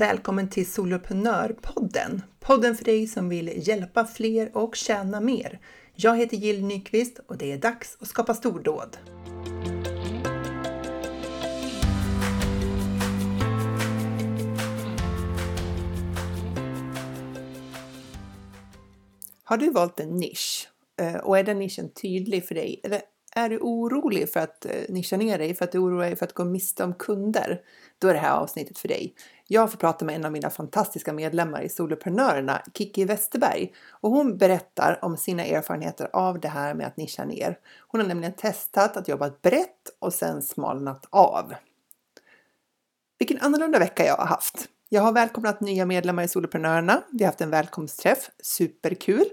Välkommen till Soloprenörpodden! Podden för dig som vill hjälpa fler och tjäna mer. Jag heter Jill Nyqvist och det är dags att skapa stordåd. Har du valt en nisch eh, och är den nischen tydlig för dig? Eller är du orolig för att eh, nischa ner dig, för att du oroar dig för att gå miste om kunder? Då är det här avsnittet för dig. Jag får prata med en av mina fantastiska medlemmar i Soloprenörerna, Kiki Westerberg, och hon berättar om sina erfarenheter av det här med att nischa ner. Hon har nämligen testat att jobba brett och sen smalnat av. Vilken annorlunda vecka jag har haft! Jag har välkomnat nya medlemmar i Soloprenörerna. Vi har haft en välkomstträff, superkul!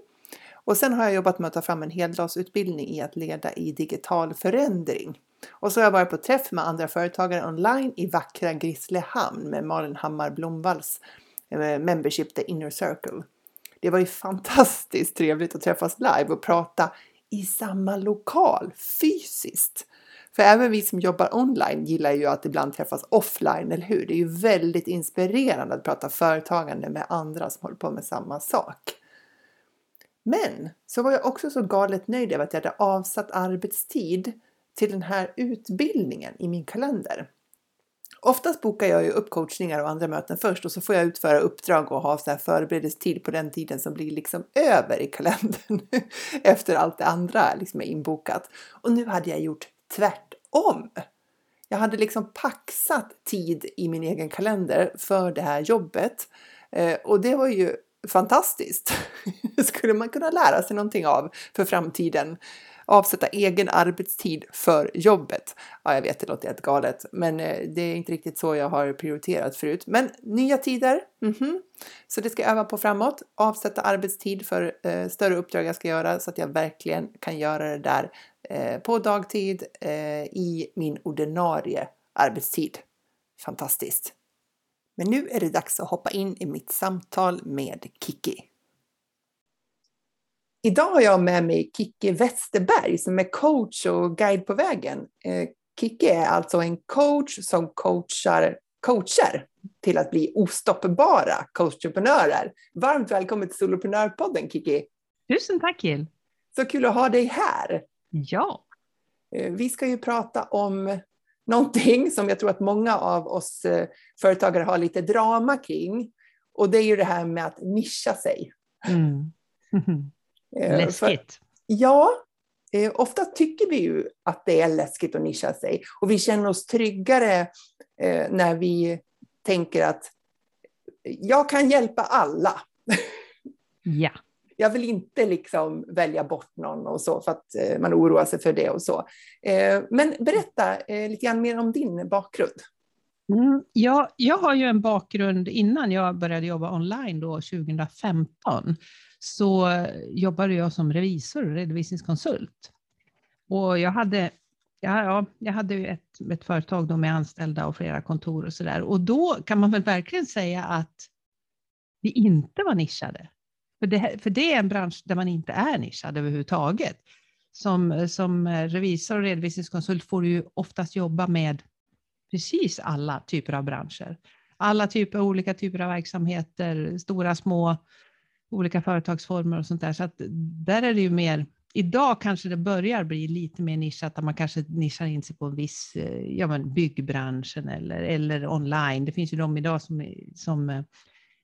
Och sen har jag jobbat med att ta fram en heldagsutbildning i att leda i digital förändring. Och så har jag varit på träff med andra företagare online i vackra Grisslehamn med Malin Hammar Blomvalls eh, membership The Inner Circle. Det var ju fantastiskt trevligt att träffas live och prata i samma lokal fysiskt. För även vi som jobbar online gillar ju att ibland träffas offline, eller hur? Det är ju väldigt inspirerande att prata företagande med andra som håller på med samma sak. Men så var jag också så galet nöjd över att jag hade avsatt arbetstid till den här utbildningen i min kalender. Oftast bokar jag ju upp coachningar och andra möten först och så får jag utföra uppdrag och ha så här förberedelsetid på den tiden som blir liksom över i kalendern efter allt det andra liksom är inbokat. Och nu hade jag gjort tvärtom. Jag hade liksom paxat tid i min egen kalender för det här jobbet eh, och det var ju fantastiskt. skulle man kunna lära sig någonting av för framtiden. Avsätta egen arbetstid för jobbet. Ja, jag vet, det låter helt galet, men eh, det är inte riktigt så jag har prioriterat förut. Men nya tider, mm -hmm. så det ska jag öva på framåt. Avsätta arbetstid för eh, större uppdrag jag ska göra så att jag verkligen kan göra det där eh, på dagtid eh, i min ordinarie arbetstid. Fantastiskt! Men nu är det dags att hoppa in i mitt samtal med Kiki. Idag har jag med mig Kiki Westerberg som är coach och guide på vägen. Eh, Kiki är alltså en coach som coachar coacher till att bli ostoppbara coachentreprenörer. Varmt välkommen till Soloprenörpodden Kiki! Tusen tack Jill! Så kul att ha dig här! Ja! Eh, vi ska ju prata om någonting som jag tror att många av oss eh, företagare har lite drama kring. Och det är ju det här med att nischa sig. Mm. Läskigt. För, ja, eh, ofta tycker vi ju att det är läskigt att nischa sig. Och vi känner oss tryggare eh, när vi tänker att jag kan hjälpa alla. Ja jag vill inte liksom välja bort någon och så för att eh, man oroar sig för det och så. Eh, men berätta eh, lite grann mer om din bakgrund. Mm, ja, jag har ju en bakgrund innan jag började jobba online då 2015 så jobbade jag som revisor och redovisningskonsult. Och jag hade, ja, ja, jag hade ett, ett företag då med anställda och flera kontor och så där. Och då kan man väl verkligen säga att vi inte var nischade. För det, för det är en bransch där man inte är nischad överhuvudtaget. Som, som revisor och redovisningskonsult får du ju oftast jobba med precis alla typer av branscher. Alla typer, olika typer av verksamheter, stora, små, olika företagsformer och sånt där. Så att där är det ju mer, idag kanske det börjar bli lite mer nischat, där man kanske nischar in sig på en viss, ja men byggbranschen eller, eller online. Det finns ju de idag som, som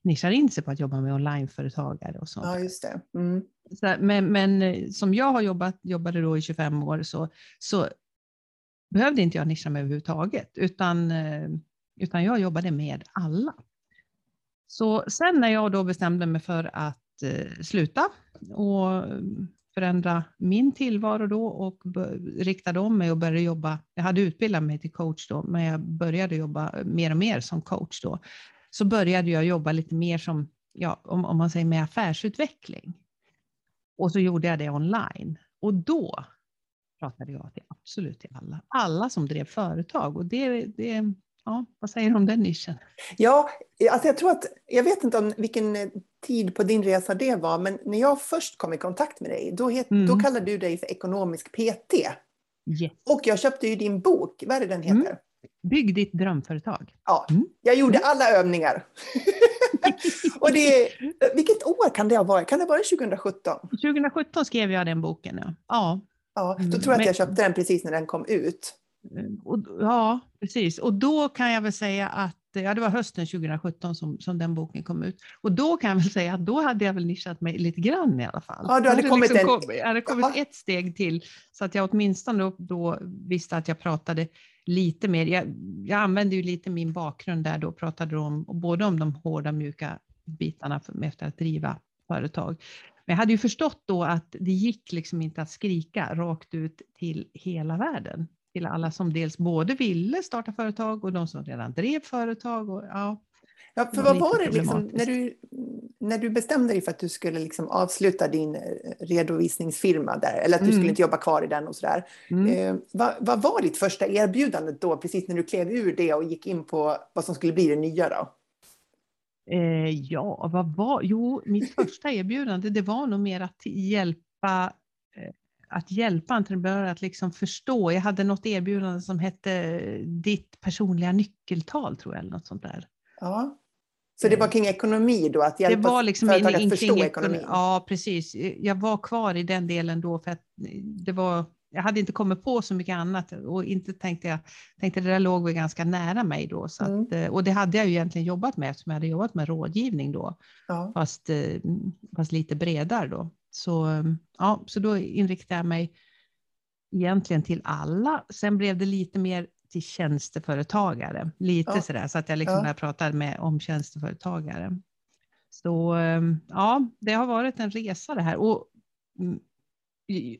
nischar in sig på att jobba med onlineföretagare och sånt. Ja, just det. Mm. Så, men, men eh, som jag har jobbat, jobbade då i 25 år så, så behövde inte jag nischa mig överhuvudtaget, utan, eh, utan jag jobbade med alla. Så sen när jag då bestämde mig för att eh, sluta och förändra min tillvaro då och riktade om mig och började jobba. Jag hade utbildat mig till coach då, men jag började jobba mer och mer som coach då så började jag jobba lite mer som, ja, om, om man säger med affärsutveckling. Och så gjorde jag det online. Och då pratade jag till absolut till alla, alla som drev företag. Och det, det, ja, vad säger du om den nischen? Ja, alltså jag tror att, jag vet inte om vilken tid på din resa det var, men när jag först kom i kontakt med dig, då, het, mm. då kallade du dig för ekonomisk PT. Yes. Och jag köpte ju din bok, vad är det den heter? Mm. Bygg ditt drömföretag. Ja, mm. jag gjorde mm. alla övningar. och det, vilket år kan det ha varit? Kan det vara 2017? 2017 skrev jag den boken, ja. Ja, ja då tror jag att jag köpte den precis när den kom ut. Och, ja, precis. Och då kan jag väl säga att ja, det var hösten 2017 som, som den boken kom ut. Och då kan jag väl säga att då hade jag väl nischat mig lite grann i alla fall. Ja, du hade, kommit, liksom en... kom, hade kommit ett steg till så att jag åtminstone då, då visste att jag pratade lite mer. Jag, jag använde ju lite min bakgrund där då, pratade om både om de hårda mjuka bitarna för, efter att driva företag. Men jag hade ju förstått då att det gick liksom inte att skrika rakt ut till hela världen till alla som dels både ville starta företag och de som redan drev företag. Och, ja, ja, för vad var det liksom, när, du, när du bestämde dig för att du skulle liksom avsluta din eh, redovisningsfirma där, eller att du mm. skulle inte jobba kvar i den och sådär. Mm. Eh, vad, vad, var ditt första erbjudande då, precis när du klev ur det och gick in på vad som skulle bli det nya då? Eh, ja, vad var, jo, mitt första erbjudande det var nog mer att hjälpa eh, att hjälpa entreprenörer att liksom förstå. Jag hade något erbjudande som hette ditt personliga nyckeltal tror jag, eller något sånt där. Ja. Så det var kring ekonomi då, att hjälpa det var liksom företag att förstå ekonomin? Ja, precis. Jag var kvar i den delen då för att det var, jag hade inte kommit på så mycket annat och inte tänkte jag, tänkte det där låg väl ganska nära mig då. Så mm. att, och det hade jag ju egentligen jobbat med eftersom jag hade jobbat med rådgivning då, ja. fast, fast lite bredare då. Så, ja, så då inriktade jag mig egentligen till alla. Sen blev det lite mer till tjänsteföretagare, lite ja. sådär, så att jag liksom ja. pratade med om tjänsteföretagare. Så ja, det har varit en resa det här. Och mm,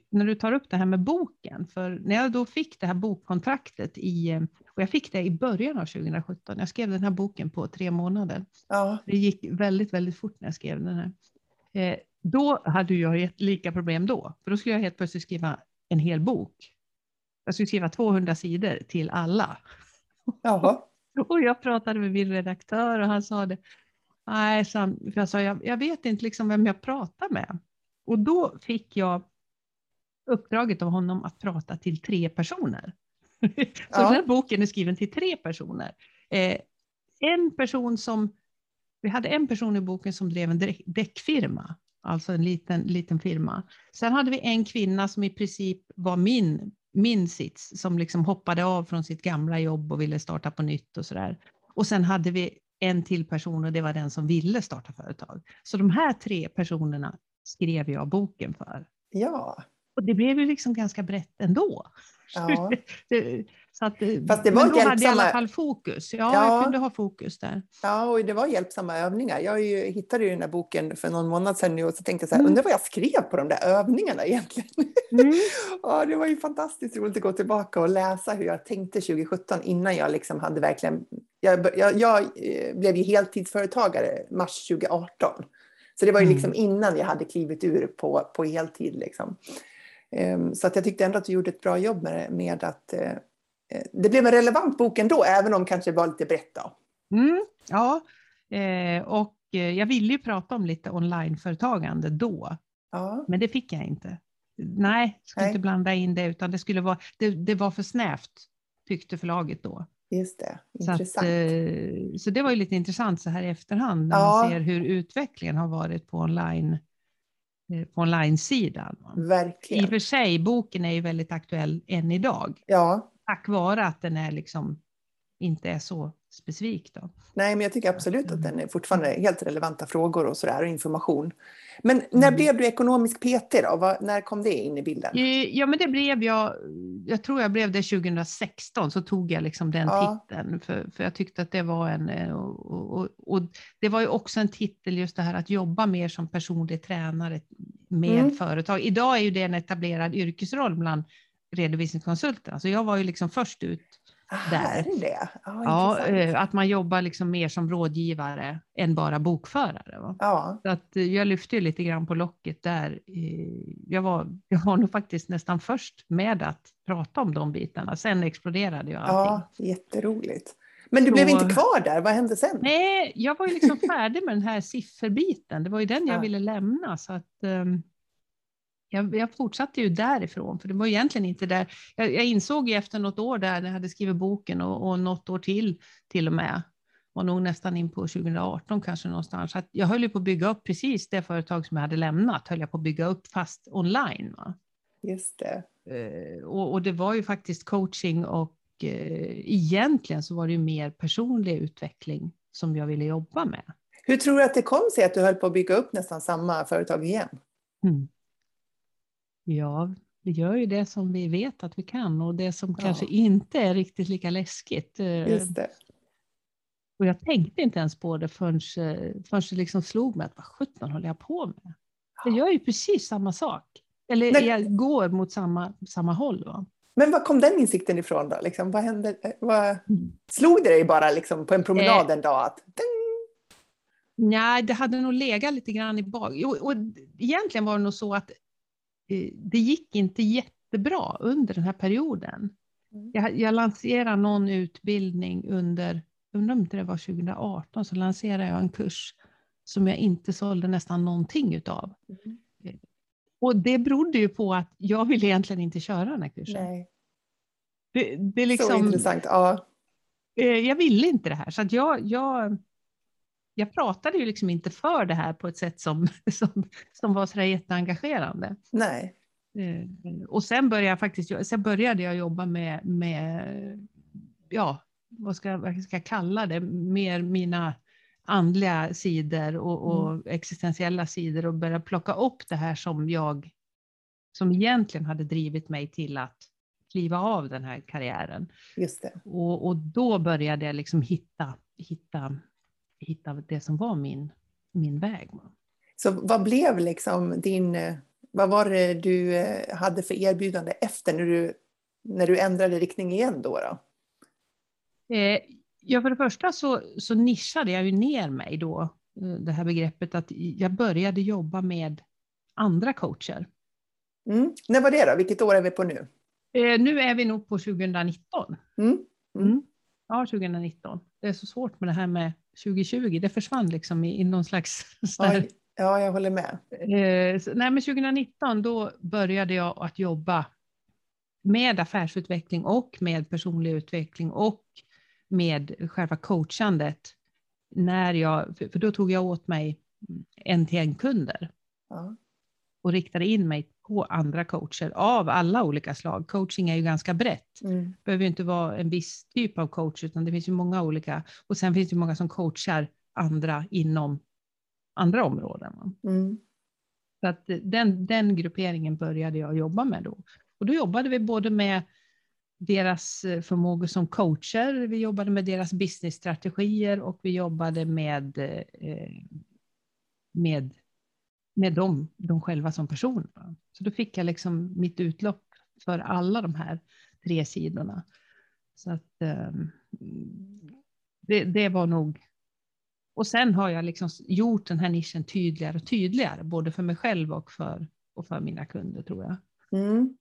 när du tar upp det här med boken, för när jag då fick det här bokkontraktet i, och jag fick det i början av 2017, jag skrev den här boken på tre månader. Ja. Det gick väldigt, väldigt fort när jag skrev den här. Eh, då hade jag lika problem då, för då skulle jag helt plötsligt skriva en hel bok. Jag skulle skriva 200 sidor till alla. Jaha. och jag pratade med min redaktör och han sa det. Nej, jag sa, jag, jag vet inte liksom vem jag pratar med. Och då fick jag uppdraget av honom att prata till tre personer. så ja. den här boken är skriven till tre personer. Eh, en person som, vi hade en person i boken som drev en däckfirma alltså en liten, liten firma. Sen hade vi en kvinna som i princip var min, min sits, som liksom hoppade av från sitt gamla jobb och ville starta på nytt och sådär. Och sen hade vi en till person och det var den som ville starta företag. Så de här tre personerna skrev jag boken för. Ja. Och det blev ju liksom ganska brett ändå. Ja. Så att, Fast det var men då hjälpsamma... hade jag i alla fall fokus. Ja, ja, jag kunde ha fokus där. Ja, och det var hjälpsamma övningar. Jag ju, hittade ju den här boken för någon månad sedan nu och så tänkte jag så här, mm. undrar vad jag skrev på de där övningarna egentligen? Mm. ja, det var ju fantastiskt roligt att gå tillbaka och läsa hur jag tänkte 2017 innan jag liksom hade verkligen... Jag, jag, jag eh, blev ju heltidsföretagare mars 2018. Så det var ju liksom mm. innan jag hade klivit ur på, på heltid. Liksom. Um, så att jag tyckte ändå att du gjorde ett bra jobb med, med att uh, Eh, det blev en relevant bok ändå, även om kanske var lite brett. Då. Mm, ja, eh, och eh, jag ville ju prata om lite onlineföretagande då, ja. men det fick jag inte. Nej, jag skulle Nej. inte blanda in det, utan det, skulle vara, det, det var för snävt, tyckte förlaget då. Just det, intressant. Så, att, så det var ju lite intressant så här i efterhand, när ja. man ser hur utvecklingen har varit på online på online-sidan. Verkligen. I och för sig, boken är ju väldigt aktuell än idag. Ja tack vare att den är liksom inte är så specifik. Då. Nej, men jag tycker absolut att den är fortfarande helt relevanta frågor och sådär och information. Men när mm. blev du ekonomisk PT då? Var, när kom det in i bilden? Eh, ja, men det blev jag. Jag tror jag blev det 2016 så tog jag liksom den ja. titeln för, för jag tyckte att det var en eh, och, och, och, det var ju också en titel just det här att jobba mer som personlig tränare med mm. företag. Idag är ju det en etablerad yrkesroll bland redovisningskonsulterna. Så jag var ju liksom först ut där. Är det? Ah, ja, eh, att man jobbar liksom mer som rådgivare än bara bokförare. Va? Ja. Så att eh, jag lyfte lite grann på locket där. Jag var, jag var nog faktiskt nästan först med att prata om de bitarna. Sen exploderade jag allting. Ja, jätteroligt. Men du Så, blev inte kvar där, vad hände sen? Nej, jag var ju liksom färdig med den här sifferbiten. Det var ju den jag ja. ville lämna. Så att, um, jag, jag, fortsatte ju därifrån, för det var egentligen inte där. Jag, jag insåg ju efter något år där, när jag hade skrivit boken och, och något år till till och med, var nog nästan in på 2018 kanske någonstans, att jag höll ju på att bygga upp precis det företag som jag hade lämnat, höll jag på att bygga upp fast online. Va? Just det. Eh, och, och, det var ju faktiskt coaching och eh, egentligen så var det ju mer personlig utveckling som jag ville jobba med. Hur tror du att det kom sig att du höll på att bygga upp nästan samma företag igen? Mm. Ja, vi gör ju det som vi vet att vi kan och det som ja. kanske inte är riktigt lika läskigt. Eh, Just det. Och jag tänkte inte ens på det förrän, eh, förrän det liksom slog mig att vad sjutton håller jag på med? Jag gör ju precis samma sak. Eller Nej. jag går mot samma, samma håll. Va? Men var kom den insikten ifrån då? Liksom, vad hände? Eh, vad... Mm. Slog det dig bara liksom, på en promenad en dag att Nej, det hade nog legat lite grann i bak. Och, och egentligen var det nog så att det gick inte jättebra under den här perioden. Mm. Jag, jag lanserade någon utbildning under, undrar om det var 2018, så lanserade jag en kurs som jag inte sålde nästan någonting utav. Mm. Eh, och det berodde ju på att jag ville egentligen inte köra den här kursen. Nej. Det, det liksom, så intressant, ja. Eh, jag ville inte det här, så att jag, jag jag pratade ju liksom inte för det här på ett sätt som, som, som var så jätteengagerande. Nej. Eh, och sen började jag faktiskt sen började jag jobba med, med ja, vad ska, vad ska jag kalla det, mer mina andliga sidor och, och mm. existentiella sidor och börja plocka upp det här som jag, som egentligen hade drivit mig till att kliva av den här karriären. Just det. Och, och då började jag liksom hitta, hitta hitta det som var min, min väg. Så vad blev liksom din, vad var det du eh, hade för erbjudande efter när du, när du ändrade riktning igen då? då? Eh, ja, för det första så, så nischade jag ju ner mig då, eh, det här begreppet att jag började jobba med andra coacher. Mm. När var det då? Vilket år är vi på nu? Eh, nu är vi nog på 2019. Mm. Mm. mm. Ja, 2019. Det är så svårt med det här med 2020. Det försvann liksom i, i någon slags... Oj, ja, jag håller med. Eh, så, nej, men 2019 då började jag att jobba med affärsutveckling och med personlig utveckling och med själva coachandet. När jag, för då tog jag åt mig en till en kunder ja. och riktade in mig på andra coacher av alla olika slag. Coaching är ju ganska brett. Mm. Behöver ju inte vara en viss typ av coach, utan det finns ju många olika. Och sen finns det många som coachar andra inom andra områden. Mm. Så att den, den grupperingen började jag jobba med då. Och då jobbade vi både med deras eh, förmågor som coacher, vi jobbade med deras businessstrategier och vi jobbade med, eh, med med dem, de själva som personer. Så då fick jag liksom mitt utlopp för alla de här tre sidorna. Så att um, det, det, var nog... Och sen har jag liksom gjort den här nischen tydligare och tydligare, både för mig själv och för, och för mina kunder tror jag. Mm.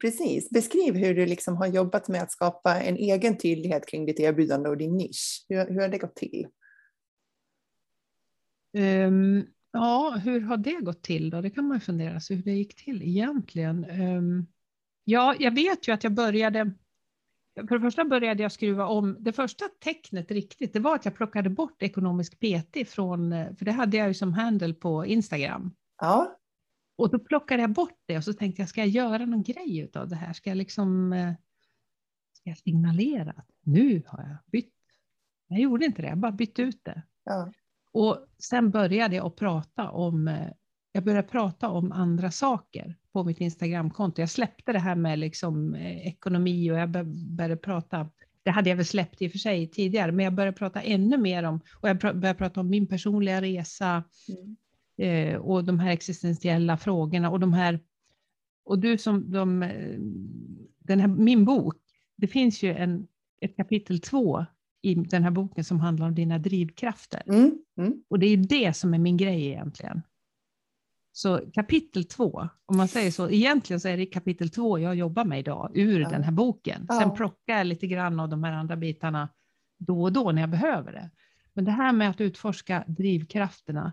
Precis. Beskriv hur du liksom har jobbat med att skapa en egen tydlighet kring ditt erbjudande och din nisch. Hur, hur har det gått till? Um, Ja, hur har det gått till då? Det kan man fundera sig hur det gick till egentligen. Um, ja, jag vet ju att jag började. För det första började jag skruva om. Det första tecknet riktigt, det var att jag plockade bort ekonomisk PT från, för det hade jag ju som handle på Instagram. Ja. Och då plockade jag bort det och så tänkte jag, ska jag göra någon grej av det här? Ska jag liksom, eh, ska jag signalera att nu har jag bytt? Jag gjorde inte det, jag bara bytte ut det. Ja. Och sen började jag att prata om, eh, jag började prata om andra saker på mitt Instagramkonto. Jag släppte det här med liksom eh, ekonomi och jag började prata, det hade jag väl släppt i och för sig tidigare, men jag började prata ännu mer om, och jag började prata om min personliga resa mm. eh, och de här existentiella frågorna och de här, och du som, de, den här, min bok, det finns ju en, ett kapitel två i den här boken som handlar om dina drivkrafter. Mm, mm. Och det är det som är min grej egentligen. Så kapitel två, om man säger så, egentligen så är det kapitel två jag jobbar med idag ur ja. den här boken. Sen ja. plockar jag lite grann av de här andra bitarna då och då när jag behöver det. Men det här med att utforska drivkrafterna,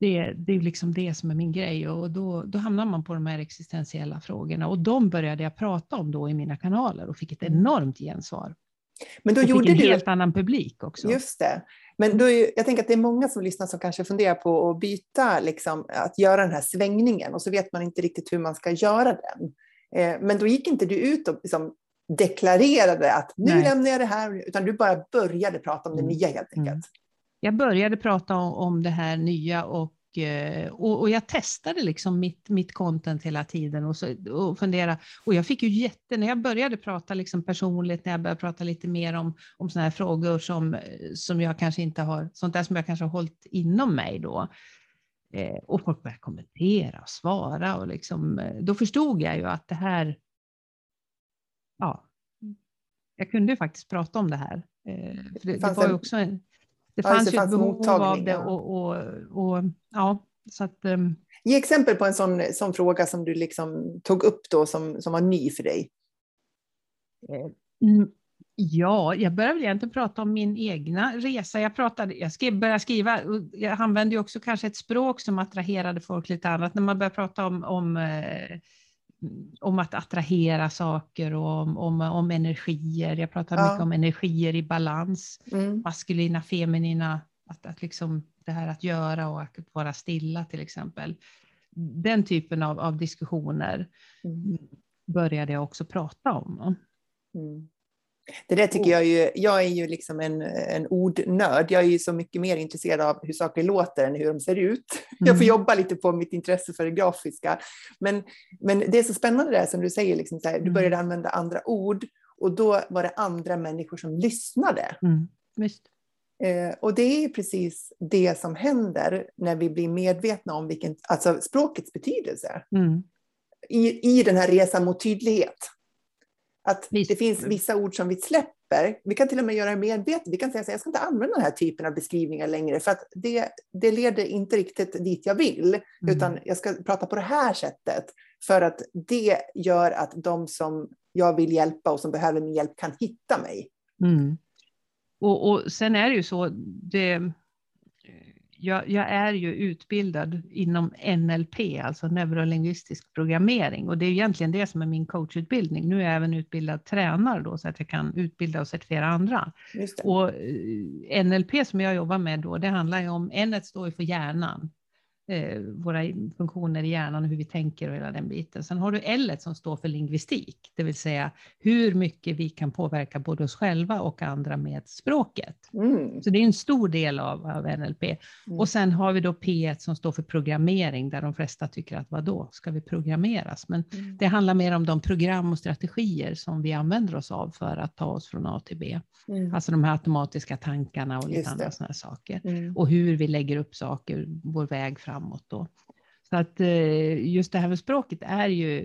det, det är liksom det som är min grej och då, då hamnar man på de här existentiella frågorna och de började jag prata om då i mina kanaler och fick ett mm. enormt gensvar. Men då och gjorde en du... helt annan publik också. Just det. Men då är, jag tänker att det är många som lyssnar som kanske funderar på att byta, liksom, att göra den här svängningen och så vet man inte riktigt hur man ska göra den. Eh, men då gick inte du ut och liksom deklarerade att nu Nej. lämnar jag det här, utan du bara började prata om det mm. nya helt enkelt. Mm. Jag började prata om, om det här nya och Eh, och, och, jag testade liksom mitt, mitt content hela tiden och, så, och fundera. Och jag fick ju jätte, när jag började prata liksom personligt, när jag började prata lite mer om, om sådana här frågor som, som jag kanske inte har, sånt där som jag kanske har hållit inom mig då. Eh, och folk började kommentera och svara och liksom, eh, då förstod jag ju att det här, ja, jag kunde ju faktiskt prata om det här. Eh, för det, det var ju också en, det fanns ju ett behov av det. Och, och, och, ja, så att, um... Ge exempel på en sån, sån fråga som du liksom tog upp då som, som var ny för dig. Eh, mm, ja, jag började väl egentligen prata om min egna resa. Jag, pratade, jag skrev, började skriva, jag använde ju också kanske ett språk som attraherade folk lite annat. När man börjar prata om, om eh, om att attrahera saker och om, om, om energier. Jag pratar ja. mycket om energier i balans, mm. maskulina, feminina, att, att liksom det här att göra och att vara stilla till exempel. Den typen av, av diskussioner mm. började jag också prata om. Mm. Det där tycker jag ju, jag är ju liksom en, en ordnörd. Jag är ju så mycket mer intresserad av hur saker låter än hur de ser ut. Mm. Jag får mm. jobba lite på mitt intresse för det grafiska. Men, men det är så spännande det som du säger, liksom här, du mm. började använda andra ord och då var det andra människor som lyssnade. Mm. Eh, och det är precis det som händer när vi blir medvetna om vilken, alltså språkets betydelse. Mm. I, I den här resan mot tydlighet. Att Visst. det finns vissa ord som vi släpper. Vi kan till och med göra det medvetet. Vi kan säga att jag ska inte använda den här typen av beskrivningar längre för att det, det leder inte riktigt dit jag vill. Mm. Utan jag ska prata på det här sättet för att det gör att de som jag vill hjälpa och som behöver min hjälp kan hitta mig. Mm. Och, och sen är det ju så, det, jag, jag, är ju utbildad inom NLP, alltså neurolingvistisk programmering, och det är egentligen det som är min coachutbildning. Nu är jag även utbildad tränare då, så att jag kan utbilda och certifiera andra. Och eh, NLP som jag jobbar med då, det handlar ju om, N står ju för hjärnan, eh, våra funktioner i hjärnan och hur vi tänker och hela den biten. Sen har du L som står för lingvistik, det vill säga hur mycket vi kan påverka både oss själva och andra med språket. Mm. Så det är en stor del av, av NLP. Mm. Och sen har vi då P1 som står för programmering, där de flesta tycker att vad då ska vi programmeras? Men mm. det handlar mer om de program och strategier som vi använder oss av för att ta oss från A till B. Mm. Alltså de här automatiska tankarna och lite andra sådana saker. Mm. Och hur vi lägger upp saker, vår väg fram framåt då. Så att eh, just det här med språket är ju,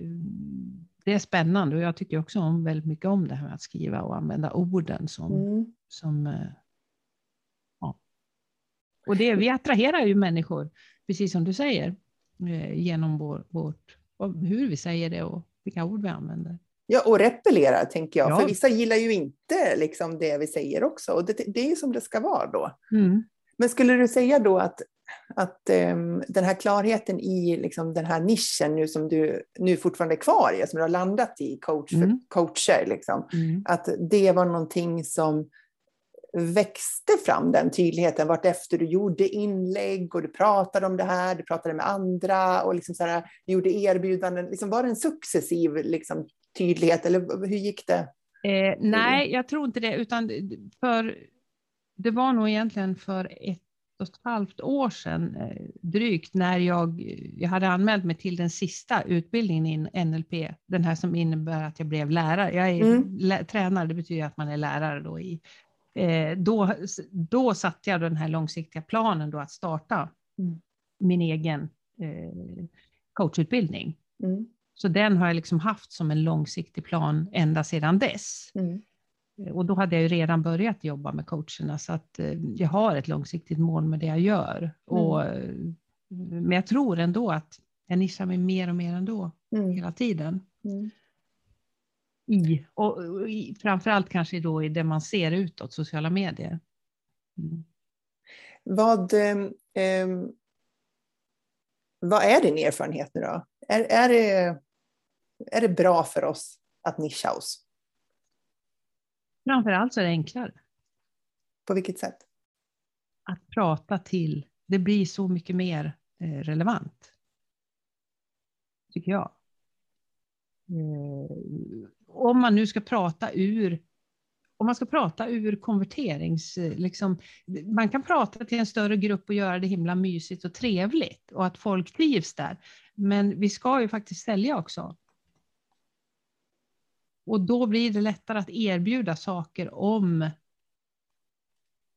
det är spännande och jag tycker också om väldigt mycket om det här med att skriva och använda orden som, mm. som eh, ja. Och det, vi attraherar ju människor, precis som du säger, eh, genom vår, vårt, hur vi säger det och vilka ord vi använder. Ja, och repellerar tänker jag, ja. för vissa gillar ju inte liksom det vi säger också, och det, det är ju som det ska vara då. Mm. Men skulle du säga då att att um, den här klarheten i liksom, den här nischen nu som du nu fortfarande är kvar i, som du har landat i, coach för mm. coacher, liksom, mm. att det var någonting som växte fram den tydligheten vartefter du gjorde inlägg och du pratade om det här, du pratade med andra och liksom så här, gjorde erbjudanden. Liksom, var det en successiv liksom, tydlighet eller hur gick det? Eh, nej, jag tror inte det, utan för det var nog egentligen för ett och ett halvt år sedan eh, drygt när jag, jag hade anmält mig till den sista utbildningen i NLP, den här som innebär att jag blev lärare. Jag är mm. lä, tränare, det betyder att man är lärare då i. Eh, då, då satte jag den här långsiktiga planen då att starta mm. min egen eh, coachutbildning. Mm. Så den har jag liksom haft som en långsiktig plan ända sedan dess. Mm. Och då hade jag ju redan börjat jobba med coacherna så att eh, jag har ett långsiktigt mål med det jag gör. Mm. Och, eh, men jag tror ändå att jag nischar mig mer och mer ändå mm. hela tiden. Mm. I, och, och i, framförallt kanske då i det man ser utåt, sociala medier. Mm. Vad, eh, Vad är din erfarenhet nu då? Är, är, det, är det bra för oss att nischa oss? Framförallt så är det enklare. På vilket sätt? Att prata till, det blir så mycket mer eh, relevant. Tycker jag. Eh, om man nu ska prata ur om man ska prata ur konverterings... Liksom, man kan prata till en större grupp och göra det himla mysigt och trevligt och att folk trivs där. Men vi ska ju faktiskt sälja också. Och då blir det lättare att erbjuda saker om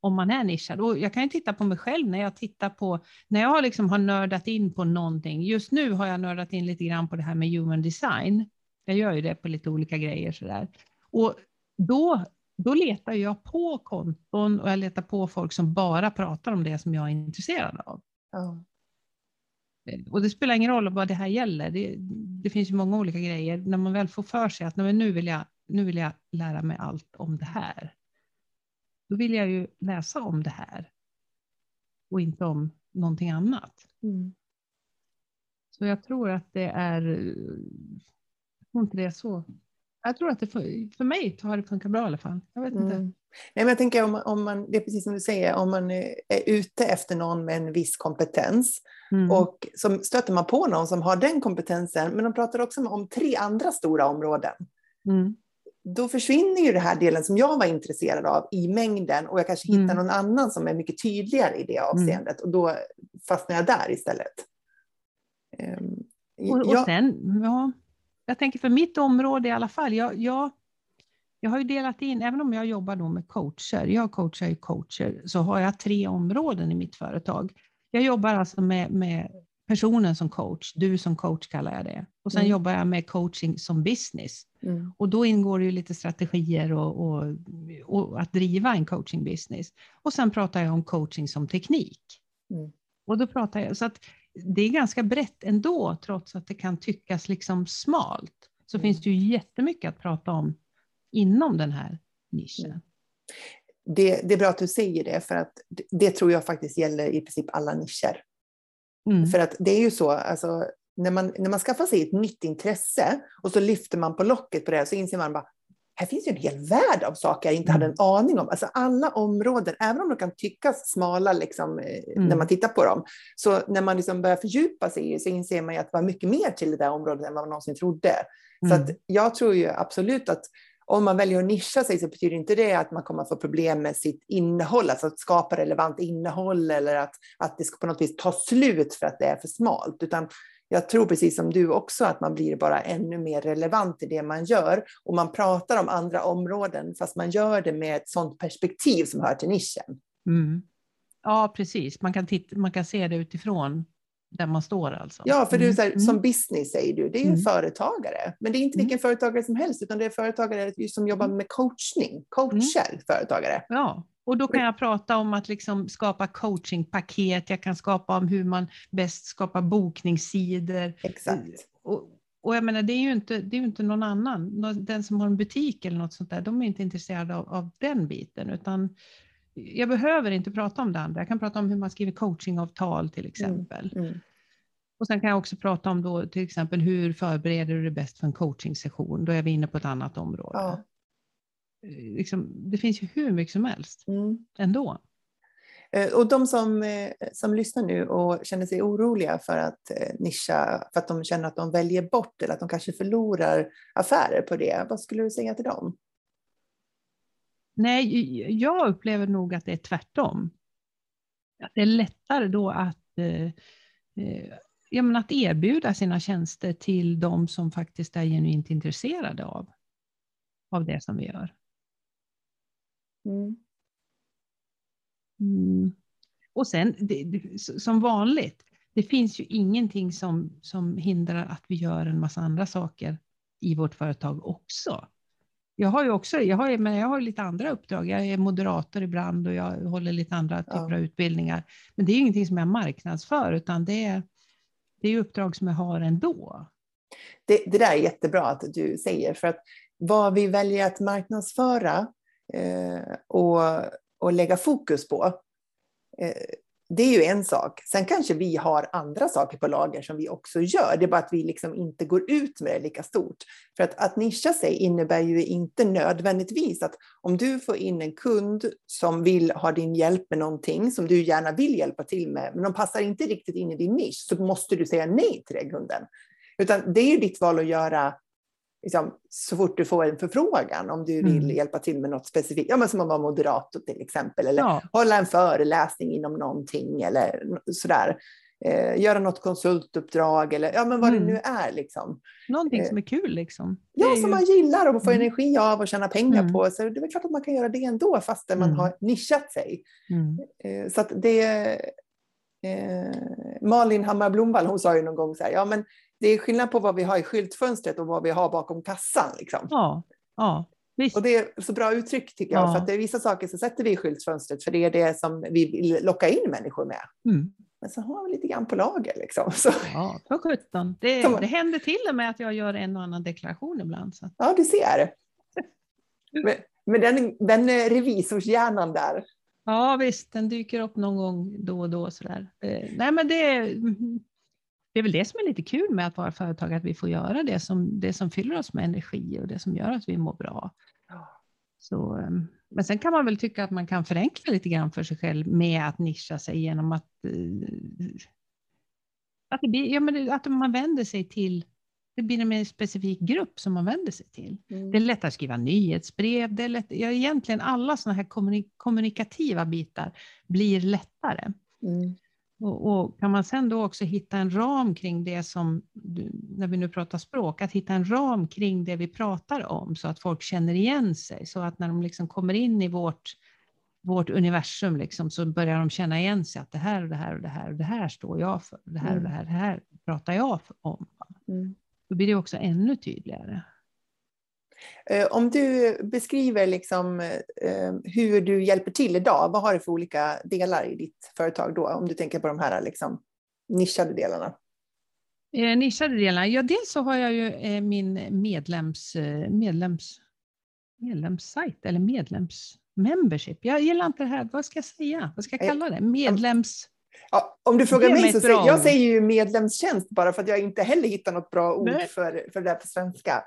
om man är nischad. Och jag kan ju titta på mig själv när jag tittar på, när jag liksom har nördat in på någonting. Just nu har jag nördat in lite grann på det här med human design. Jag gör ju det på lite olika grejer sådär. Och då, då letar jag på konton och jag letar på folk som bara pratar om det som jag är intresserad av. Ja. Och det spelar ingen roll vad det här gäller. Det, det finns ju många olika grejer. När man väl får för sig att nu vill, jag, nu vill jag lära mig allt om det här. Då vill jag ju läsa om det här. Och inte om någonting annat. Mm. Så jag tror att det är... Jag tror inte det är så. Jag tror att det för, för mig har det funkat bra i alla fall. Jag vet inte. Mm. Nej, men jag tänker om, om man, det är precis som du säger, om man är ute efter någon med en viss kompetens mm. och så stöter man på någon som har den kompetensen, men de pratar också om tre andra stora områden. Mm. Då försvinner ju den här delen som jag var intresserad av i mängden och jag kanske hittar mm. någon annan som är mycket tydligare i det mm. avseendet och då fastnar jag där istället. Um, och, och jag, sen, ja, jag tänker för mitt område i alla fall, jag, jag jag har ju delat in, även om jag jobbar då med coacher, jag coachar ju coacher, så har jag tre områden i mitt företag. Jag jobbar alltså med, med personen som coach, du som coach kallar jag det. Och sen mm. jobbar jag med coaching som business. Mm. Och då ingår det ju lite strategier och, och, och, att driva en coaching business. Och sen pratar jag om coaching som teknik. Mm. Och då pratar jag, så att det är ganska brett ändå, trots att det kan tyckas liksom smalt. Så finns mm. det ju jättemycket att prata om inom den här nischen. Mm. Det, det, är bra att du säger det, för att det tror jag faktiskt gäller i princip alla nischer. Mm. För att det är ju så, alltså, när, man, när man skaffar sig ett nytt intresse och så lyfter man på locket på det så inser man bara här finns ju en hel värld av saker jag inte hade en mm. aning om. Alltså alla områden, även om de kan tyckas smala liksom, mm. när man tittar på dem, så när man liksom börjar fördjupa sig så inser man ju att det var mycket mer till det där området än vad man någonsin trodde. Mm. Så jag tror ju absolut att om man väljer att nischa sig så betyder inte det att man kommer att få problem med sitt innehåll, alltså att skapa relevant innehåll eller att, att det ska på något vis ta slut för att det är för smalt, utan jag tror precis som du också att man blir bara ännu mer relevant i det man gör och man pratar om andra områden fast man gör det med ett sådant perspektiv som hör till nischen. Mm. Ja, precis. Man kan, titta, man kan se det utifrån där man står alltså. Ja, för du mm. här, mm. som business säger du, det är ju mm. företagare. Men det är inte vilken mm. företagare som helst, utan det är företagare som jobbar med coachning, coachar mm. företagare. Ja, och då kan jag prata om att liksom skapa coachingpaket, jag kan skapa om hur man bäst skapar bokningssidor. Exakt. Och, och jag menar, det är ju inte, det är inte någon annan, den som har en butik eller något sånt där, de är inte intresserade av, av den biten, utan jag behöver inte prata om det andra. Jag kan prata om hur man skriver coachingavtal till exempel. Mm, mm. Och sen kan jag också prata om då till exempel hur förbereder du dig bäst för en coachingsession? Då är vi inne på ett annat område. Ja. Eh, liksom, det finns ju hur mycket som helst mm. ändå. Eh, och de som, eh, som lyssnar nu och känner sig oroliga för att nischa, för att de känner att de väljer bort eller att de kanske förlorar affärer på det, vad skulle du säga till dem? Nej, jag upplever nog att det är tvärtom. Att det är lättare då att, ja, men att erbjuda sina tjänster till de som faktiskt är genuint intresserade av, av det som vi gör. Mm. Mm. Och sen, det, det, som vanligt, det finns ju ingenting som, som hindrar att vi gör en massa andra saker i vårt företag också. Jag har ju också, jag har, men jag har lite andra uppdrag. Jag är moderator ibland och jag håller lite andra typer ja. av utbildningar. Men det är ingenting som jag marknadsför, utan det är, det är uppdrag som jag har ändå. Det, det där är jättebra att du säger, för att vad vi väljer att marknadsföra Eh, och, och lägga fokus på, eh, det är ju en sak. Sen kanske vi har andra saker på lager som vi också gör. Det är bara att vi liksom inte går ut med det lika stort. För att, att nischa sig innebär ju inte nödvändigtvis att om du får in en kund som vill ha din hjälp med någonting som du gärna vill hjälpa till med, men de passar inte riktigt in i din nisch, så måste du säga nej till den kunden. Utan det är ditt val att göra liksom, så fort du får en förfrågan om du vill mm. hjälpa till med något specifikt, ja, men som att vara moderator till exempel, eller ja. hålla en föreläsning inom någonting eller sådär. Eh, göra något konsultuppdrag eller ja, men vad mm. det nu är. Liksom. Någonting eh, som är kul liksom. Ja, som ju... man gillar och får mm. energi av och tjäna pengar mm. på. Så det är klart att man kan göra det ändå fast man mm. har nischat sig. Mm. Eh, så att det eh, Malin Hammar Blomvall, hon sa ju någon gång så här, ja men det är skillnad på vad vi har i skyltfönstret och vad vi har bakom kassan. Liksom. Ja, ja. Visst. Och det är så bra uttryck tycker jag, ja. för att det är vissa saker så sätter vi i skyltfönstret för det är det som vi vill locka in människor med. Mm. Men så har vi lite grann på lager. Liksom. Så. Ja, för sjutton. Det, det händer till och med att jag gör en och annan deklaration ibland. Så. Ja, du ser. Men, men den, den revisorshjärnan där. Ja, visst, den dyker upp någon gång då och då. Sådär. Eh, nej, men det, det är väl det som är lite kul med att vara företagare, att vi får göra det som, det som fyller oss med energi och det som gör att vi mår bra. Så, ehm, men sen kan man väl tycka att man kan förenkla lite grann för sig själv med att nischa sig genom att, eh, att, det blir, ja, men att man vänder sig till det blir en specifik grupp som man vänder sig till. Mm. Det är lättare att skriva nyhetsbrev. Det är lätt, ja, egentligen alla sådana här kommunikativa bitar blir lättare. Mm. Och, och, kan man sen då också hitta en ram kring det som, när vi nu pratar språk, att hitta en ram kring det vi pratar om så att folk känner igen sig, så att när de liksom kommer in i vårt, vårt universum liksom, så börjar de känna igen sig att det här och det här och det här och det här står jag för, det här och det här, det här pratar jag om. Mm. Då blir det också ännu tydligare. Eh, om du beskriver liksom eh, hur du hjälper till idag, vad har du för olika delar i ditt företag då? Om du tänker på de här liksom nischade delarna. Eh, nischade delarna? Ja, dels så har jag ju min medlems, medlems, medlemssajt eller medlems membership. Jag gillar inte det här, vad ska jag säga? Vad ska jag kalla det? Medlems... Ja, om du frågar mig så säger jag säger ju medlemstjänst bara för att jag inte heller hittar något bra ord för, för det där på svenska.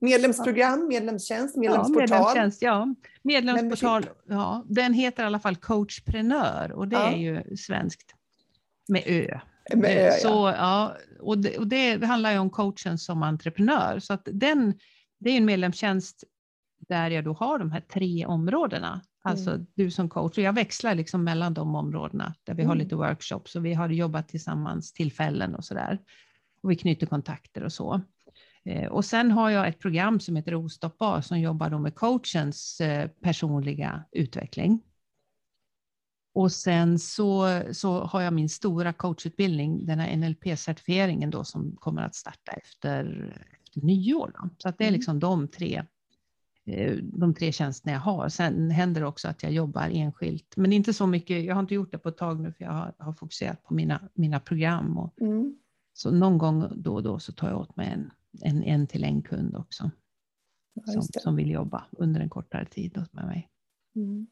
Medlemsprogram, medlemstjänst, medlemsportal. Ja, medlemstjänst, ja. Medlemsportal, ja. Den heter i alla fall Coachprenör och det ja. är ju svenskt med Ö. Med ö så, ja. ja och, det, och det handlar ju om coachen som entreprenör. Så att den, det är en medlemstjänst där jag då har de här tre områdena. Alltså mm. du som coach. Och jag växlar liksom mellan de områdena där vi mm. har lite workshops och vi har jobbat tillsammans tillfällen och sådär. Och vi knyter kontakter och så. Eh, och sen har jag ett program som heter Ostoppbar som jobbar med coachens eh, personliga utveckling. Och sen så, så har jag min stora coachutbildning, den här NLP-certifieringen då som kommer att starta efter, efter nyår. Då. Så att det är mm. liksom de tre, eh, de tre tjänsterna jag har. Sen händer det också att jag jobbar enskilt, men inte så mycket. Jag har inte gjort det på ett tag nu för jag har, har fokuserat på mina, mina program. Och, mm. Så någon gång då och då så tar jag åt mig en en, en till en kund också. Ja, som, som vill jobba under en kortare tid med mig. Mm.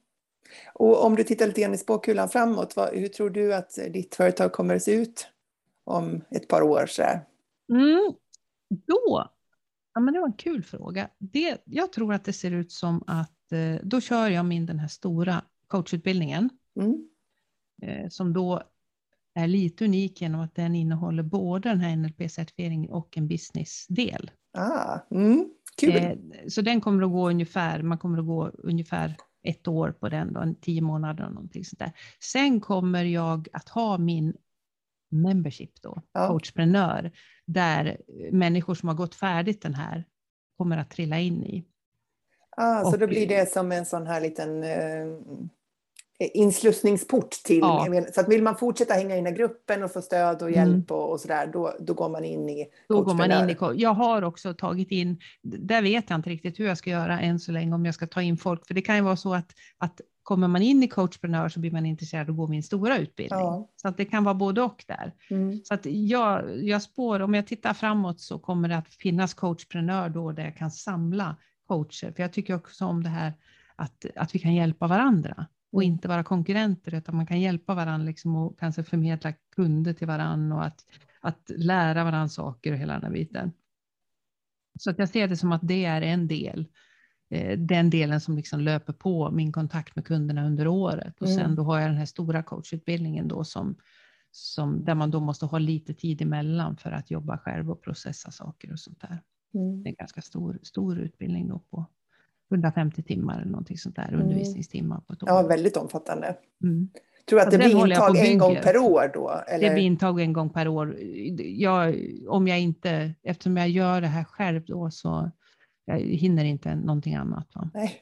Och om du tittar lite grann i spåkulan framåt, vad, hur tror du att ditt företag kommer att se ut om ett par år? Så mm, då, ja, men det var en kul fråga. Det, jag tror att det ser ut som att eh, då kör jag min den här stora coachutbildningen. Mm. Eh, som då är lite unik genom att den innehåller både den här NLP-certifieringen och en businessdel. Ah, mm, kul. Eh, så den kommer att gå ungefär, man kommer att gå ungefär ett år på den, då, en tio månader och någonting sånt där. Sen kommer jag att ha min membership då, ja. coachprenör, där människor som har gått färdigt den här kommer att trilla in i. Ah, och, så då blir det som en sån här liten eh, inslussningsport till. Ja. Så att vill man fortsätta hänga i den här gruppen och få stöd och hjälp mm. och, och sådär, då, då går man in i Då går man in i Jag har också tagit in, där vet jag inte riktigt hur jag ska göra än så länge, om jag ska ta in folk, för det kan ju vara så att, att kommer man in i coachprenör så blir man intresserad att gå min stora utbildning. Ja. Så att det kan vara både och där. Mm. Så att jag, jag spår, om jag tittar framåt så kommer det att finnas coachprenör då där jag kan samla coacher, för jag tycker också om det här att, att vi kan hjälpa varandra. Och inte vara konkurrenter utan man kan hjälpa varandra liksom och kanske förmedla kunder till varandra och att, att lära varandra saker och hela den här biten. Så att jag ser det som att det är en del Eh, den delen som liksom löper på min kontakt med kunderna under året. Och sen mm. då har jag den här stora coachutbildningen då som, som, där man då måste ha lite tid emellan för att jobba själv och processa saker och sånt där. Mm. Det är en ganska stor, stor utbildning då på 150 timmar eller någonting sånt där, mm. undervisningstimmar på ett år. Ja, väldigt omfattande. Mm. Tror du att det blir intag en gång per år då? Eller? Det blir intag en gång per år. Jag, om jag inte, eftersom jag gör det här själv då så jag hinner inte någonting annat. Nej.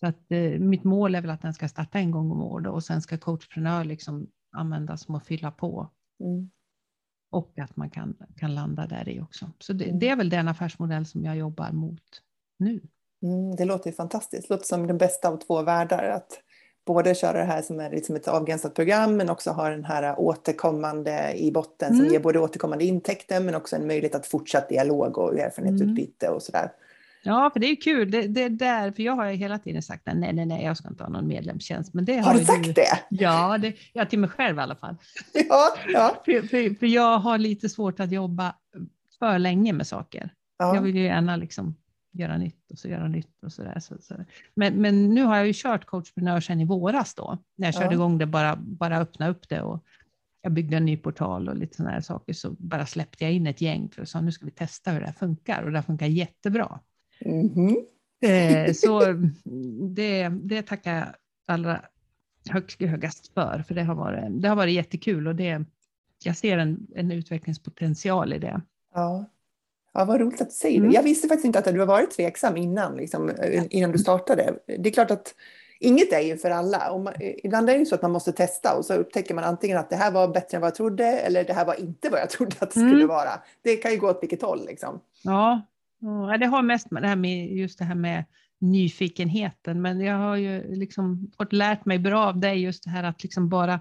Så att, eh, mitt mål är väl att den ska starta en gång om året och sen ska coachprenör liksom användas som att fylla på. Mm. Och att man kan, kan landa där i också. Så det, mm. det, är väl den affärsmodell som jag jobbar mot nu. Mm, det låter ju fantastiskt. Det låter som den bästa av två världar. Att både köra det här som är liksom ett avgränsat program men också ha den här återkommande i botten som mm. ger både återkommande intäkter men också en möjlighet att fortsätta dialog och erfarenhetsutbyte mm. och sådär. Ja, för det är kul. Det, det där, för jag har ju hela tiden sagt nej, nej, nej, jag ska inte ha någon medlemstjänst. Men det har, har du sagt du, det? Ja, det, ja, till mig själv i alla fall. Ja, ja. För, för, för jag har lite svårt att jobba för länge med saker. Ja. Jag vill ju gärna liksom göra nytt och så göra nytt och så där. Så, så. Men, men nu har jag ju kört coachprenör sedan i våras då, när jag körde ja. igång det, bara, bara öppna upp det och jag byggde en ny portal och lite sådana här saker, så bara släppte jag in ett gäng för sa nu ska vi testa hur det här funkar och det funkar jättebra. Mm -hmm. Så det, det tackar jag allra högst, högast för, för det har varit, det har varit jättekul och det, jag ser en, en utvecklingspotential i det. Ja. Ja, vad roligt att du säger det. Mm. Jag visste faktiskt inte att du har varit tveksam innan, liksom, innan du startade. Det är klart att inget är ju för alla. Och man, ibland är det ju så att man måste testa och så upptäcker man antingen att det här var bättre än vad jag trodde eller det här var inte vad jag trodde att det skulle mm. vara. Det kan ju gå åt vilket håll. Liksom. Ja, Ja, det har mest med det här med just det här med nyfikenheten, men jag har ju liksom fått lärt mig bra av dig just det här att liksom bara,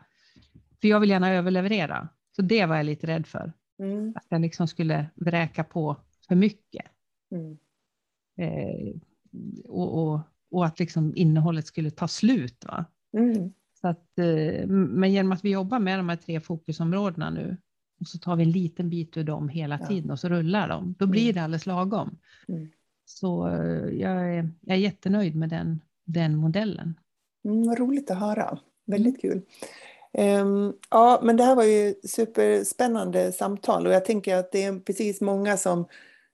för jag vill gärna överleverera, så det var jag lite rädd för. Mm. Att jag liksom skulle vräka på för mycket. Mm. Eh, och, och, och, att liksom innehållet skulle ta slut. Va? Mm. Så att, eh, men genom att vi jobbar med de här tre fokusområdena nu och så tar vi en liten bit ur dem hela tiden och så rullar de. Då blir mm. det alldeles lagom. Mm. Så eh, jag är, jag är jättenöjd med den, den modellen. Mm, vad roligt att höra. Väldigt kul. Um, ja, men det här var ju superspännande samtal och jag tänker att det är precis många som,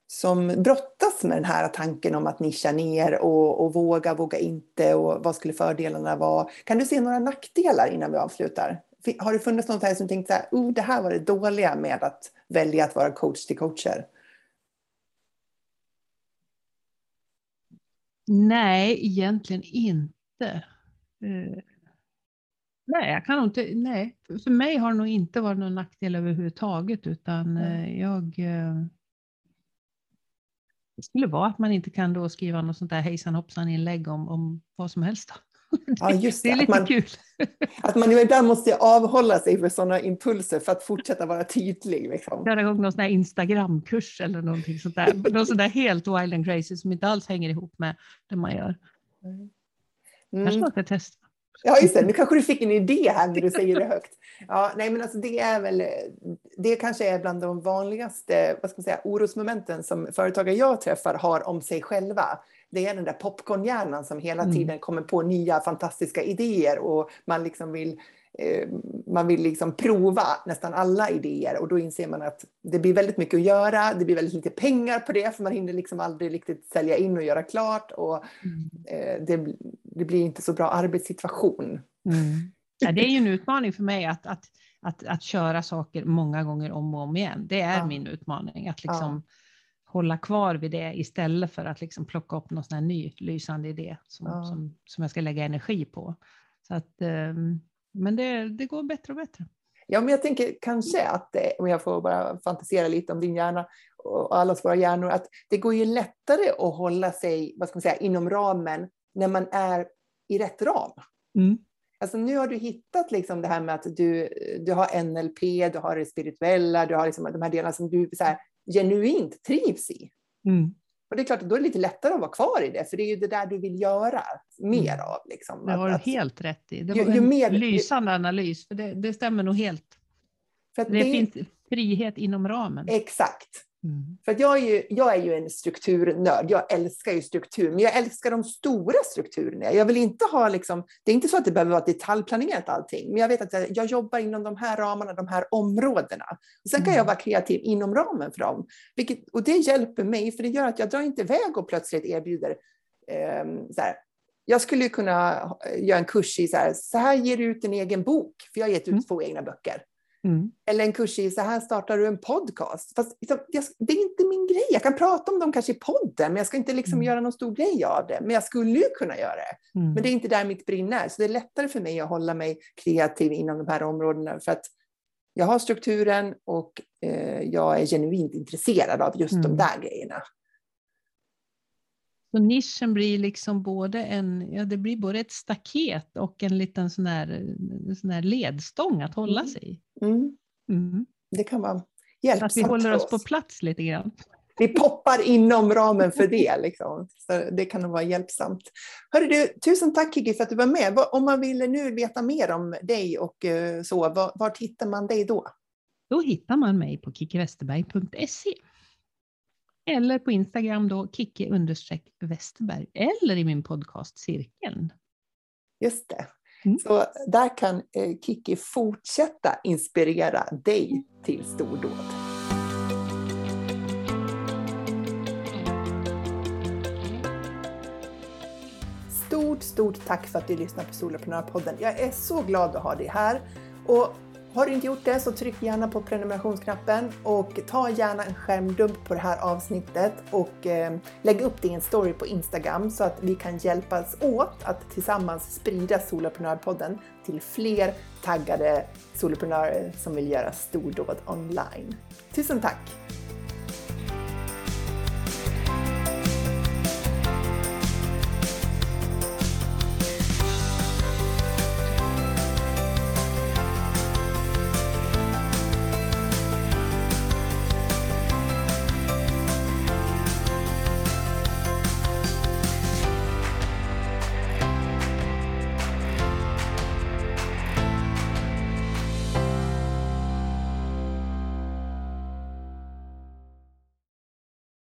som brottas med den här tanken om att nischa ner och, och våga, våga inte och vad skulle fördelarna vara. Kan du se några nackdelar innan vi avslutar? Har det funnits något här som tänkt så här, oh, det här var det dåliga med att välja att vara coach till coacher? Nej, egentligen inte. Uh, nej, jag kan inte, nej, för mig har det nog inte varit någon nackdel överhuvudtaget, utan uh, jag uh, det skulle vara att man inte kan då skriva något sånt där hejsan hoppsan inlägg om, om vad som helst. Ja, just det. det är lite man, kul. Att man ibland måste avhålla sig för sådana impulser för att fortsätta vara tydlig. Liksom. Göra igång någon sån här Instagramkurs eller någonting sånt där. Något sånt där helt wild and crazy som inte alls hänger ihop med det man gör. Mm. Kanske man ska testa. Ja, just det. Nu kanske du fick en idé här när du säger det högt. Ja, nej, men alltså det är väl, det kanske är bland de vanligaste vad ska man säga, orosmomenten som företagare jag träffar har om sig själva det är den där popcornhjärnan som hela mm. tiden kommer på nya fantastiska idéer och man liksom vill eh, man vill liksom prova nästan alla idéer och då inser man att det blir väldigt mycket att göra. Det blir väldigt lite pengar på det för man hinner liksom aldrig riktigt sälja in och göra klart och mm. eh, det, det, blir inte så bra arbetssituation. Mm. Ja, det är ju en utmaning för mig att, att, att, att köra saker många gånger om och om igen. Det är ja. min utmaning att liksom ja hålla kvar vid det istället för att liksom plocka upp någon sån ny lysande idé som, ja. som, som jag ska lägga energi på. Så att, ehm, men det, det går bättre och bättre. Ja, men jag tänker kanske att, om jag får bara fantisera lite om din hjärna och allas våra hjärnor, att det går ju lättare att hålla sig vad ska man säga, inom ramen när man är i rätt ram. Mm. Alltså nu har du hittat liksom det här med att du, du har NLP, du har det spirituella, du har liksom de här delarna som du så här, genuint trivs i. Mm. Och det är klart, då är det lite lättare att vara kvar i det, för det är ju det där du vill göra mer av. Liksom. Det har du helt rätt i. Det var ju en mer- lysande analys, för det, det stämmer nog helt. Det, det, finns frihet inom ramen. Exakt. Mm. För att jag, är ju, jag är ju en strukturnörd. Jag älskar ju struktur, men jag älskar de stora strukturerna. Jag vill inte ha liksom, det är inte så att det behöver vara detaljplanerat allting, men jag vet att jag, jag jobbar inom de här ramarna, de här områdena. Och sen kan Mm. jag vara kreativ inom ramen för dem. Vilket, och det hjälper mig, för det gör att jag drar inte iväg och plötsligt erbjuder ehm, så här, jag skulle kunna eh, göra en kurs i så här, så här ger du ut en egen bok, för jag har gett ut Mm. två egna böcker. Mm. Eller en kurs i så här startar du en podcast. Fast liksom, det är inte min grej. Jag kan prata om dem kanske i podden, men jag ska inte liksom Mm. göra någon stor grej av det. Men jag skulle ju kunna göra det. Mm. Men det är inte där mitt brinn är. Så det är lättare för mig att hålla mig kreativ inom de här områdena. För att jag har strukturen och eh, jag är genuint intresserad av just de Mm. där grejerna. Så nischen blir liksom både en, ja det blir både ett staket och en liten sån här, sån här ledstång att hålla Mm. sig i. Mm. Mm. Det kan vara Så att hjälpsamt vi håller oss på plats lite grann. Vi poppar inom ramen för det. Liksom. Så det kan nog vara hjälpsamt. Hörru du, tusen tack Kiki för att du var med. Om man vill nu veta mer om dig och eh, så, var, vart hittar man dig då? Då hittar man mig på kickiwesterberg.se. Eller på Instagram då understreck Westerberg. Eller i min podcast Cirkeln. Just det. Mm. Så där kan eh, Kiki fortsätta inspirera dig till stordåd. Stort, stort tack för att du lyssnar på Soloprenörpodden. Jag är så glad att ha dig här. Och har du inte gjort det så tryck gärna på prenumerationsknappen och ta gärna en skärmdump på det här avsnittet och eh, lägg upp det i en story på Instagram så att vi kan hjälpas åt att tillsammans sprida Soloprenörpodden till fler taggade soloprenörer som vill göra stordåd online. Tusen tack!